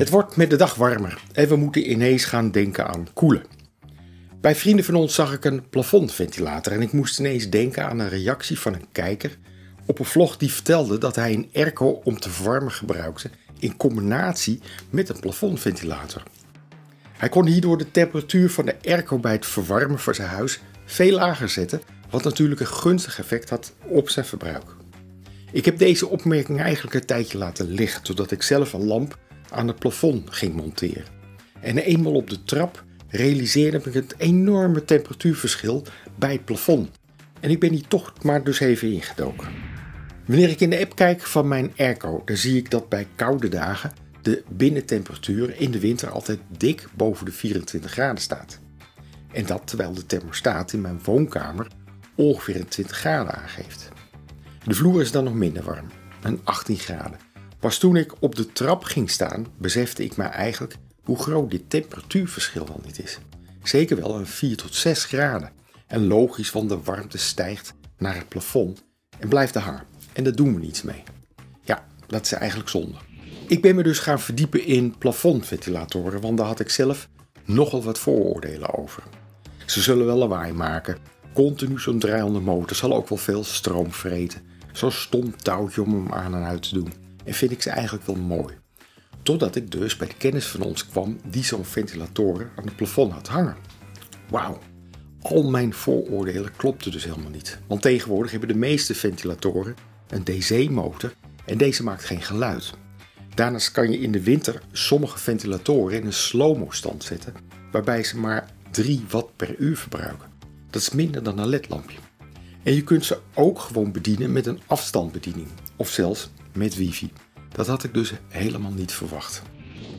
Het wordt met de dag warmer en we moeten ineens gaan denken aan koelen. Bij vrienden van ons zag ik een plafondventilator en ik moest ineens denken aan een reactie van een kijker op een vlog die vertelde dat hij een airco om te verwarmen gebruikte in combinatie met een plafondventilator. Hij kon hierdoor de temperatuur van de airco bij het verwarmen van zijn huis veel lager zetten, wat natuurlijk een gunstig effect had op zijn verbruik. Ik heb deze opmerking eigenlijk een tijdje laten liggen, totdat ik zelf een lamp aan het plafond ging monteren. En eenmaal op de trap realiseerde ik het enorme temperatuurverschil bij het plafond. En ik ben hier toch maar dus even ingedoken. Wanneer ik in de app kijk van mijn airco, dan zie ik dat bij koude dagen de binnentemperatuur in de winter altijd dik boven de 24 graden staat. En dat terwijl de thermostaat in mijn woonkamer ongeveer 20 graden aangeeft. De vloer is dan nog minder warm, een 18 graden. Pas toen ik op de trap ging staan, besefte ik mij eigenlijk hoe groot dit temperatuurverschil dan niet is. Zeker wel een 4 tot 6 graden. En logisch, want de warmte stijgt naar het plafond en blijft er hangen. En daar doen we niets mee. Ja, dat is eigenlijk zonde. Ik ben me dus gaan verdiepen in plafondventilatoren, want daar had ik zelf nogal wat vooroordelen over. Ze zullen wel lawaai maken. Continu zo'n draaiende motor zal ook wel veel stroom vreten. Zo'n stom touwtje om hem aan en uit te doen. En vind ik ze eigenlijk wel mooi. Totdat ik dus bij de kennis van ons kwam die zo'n ventilatoren aan het plafond had hangen. Wauw, al mijn vooroordelen klopten dus helemaal niet. Want tegenwoordig hebben de meeste ventilatoren een DC-motor en deze maakt geen geluid. Daarnaast kan je in de winter sommige ventilatoren in een slow-mo stand zetten, waarbij ze maar 3 watt per uur verbruiken. Dat is minder dan een ledlampje. En je kunt ze ook gewoon bedienen met een afstandsbediening of zelfs met wifi. Dat had ik dus helemaal niet verwacht.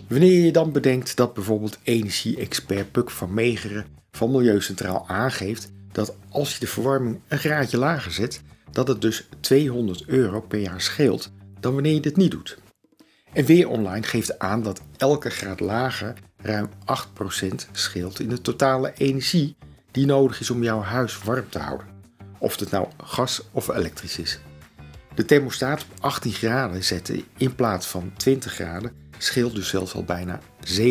Wanneer je dan bedenkt dat bijvoorbeeld energie-expert Puk van Megeren van Milieucentraal aangeeft dat als je de verwarming een graadje lager zet, dat het dus 200 euro per jaar scheelt dan wanneer je dit niet doet. En Weer Online geeft aan dat elke graad lager ruim 8% scheelt in de totale energie die nodig is om jouw huis warm te houden. Of het nou gas of elektrisch is. De thermostaat op 18 graden zetten in plaats van 20 graden scheelt dus zelfs al bijna 17%.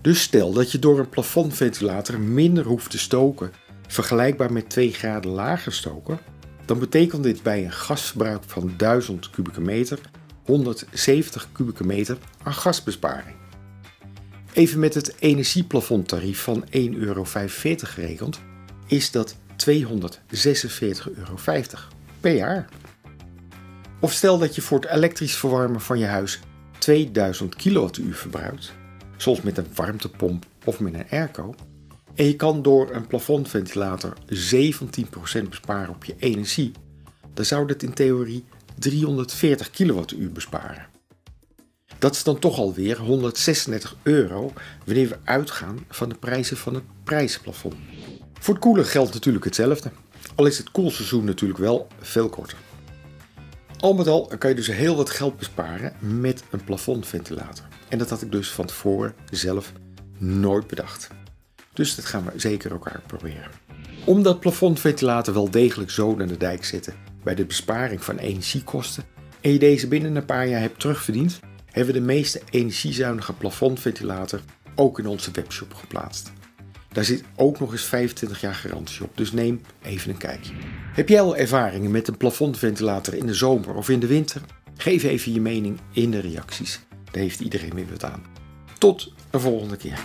Dus stel dat je door een plafondventilator minder hoeft te stoken, vergelijkbaar met 2 graden lager stoken, dan betekent dit bij een gasverbruik van 1000 kubieke meter 170 kubieke meter aan gasbesparing. Even met het energieplafondtarief van 1,45 euro gerekend, is dat 246,50 euro per jaar. Of stel dat je voor het elektrisch verwarmen van je huis 2000 kWh verbruikt, zoals met een warmtepomp of met een airco, en je kan door een plafondventilator 17% besparen op je energie, dan zou dit in theorie 340 kWh besparen. Dat is dan toch alweer 136 euro wanneer we uitgaan van de prijzen van het prijzenplafond. Voor het koelen geldt natuurlijk hetzelfde, al is het koelseizoen natuurlijk wel veel korter. Al met al kan je dus heel wat geld besparen met een plafondventilator. En dat had ik dus van tevoren zelf nooit bedacht. Dus dat gaan we zeker ook uitproberen. Om dat plafondventilator wel degelijk zo naar de dijk zetten bij de besparing van energiekosten en je deze binnen een paar jaar hebt terugverdiend, hebben we de meeste energiezuinige plafondventilator ook in onze webshop geplaatst. Daar zit ook nog eens 25 jaar garantie op, dus neem even een kijkje. Heb jij al ervaringen met een plafondventilator in de zomer of in de winter? Geef even je mening in de reacties. Daar heeft iedereen weer wat aan. Tot een volgende keer.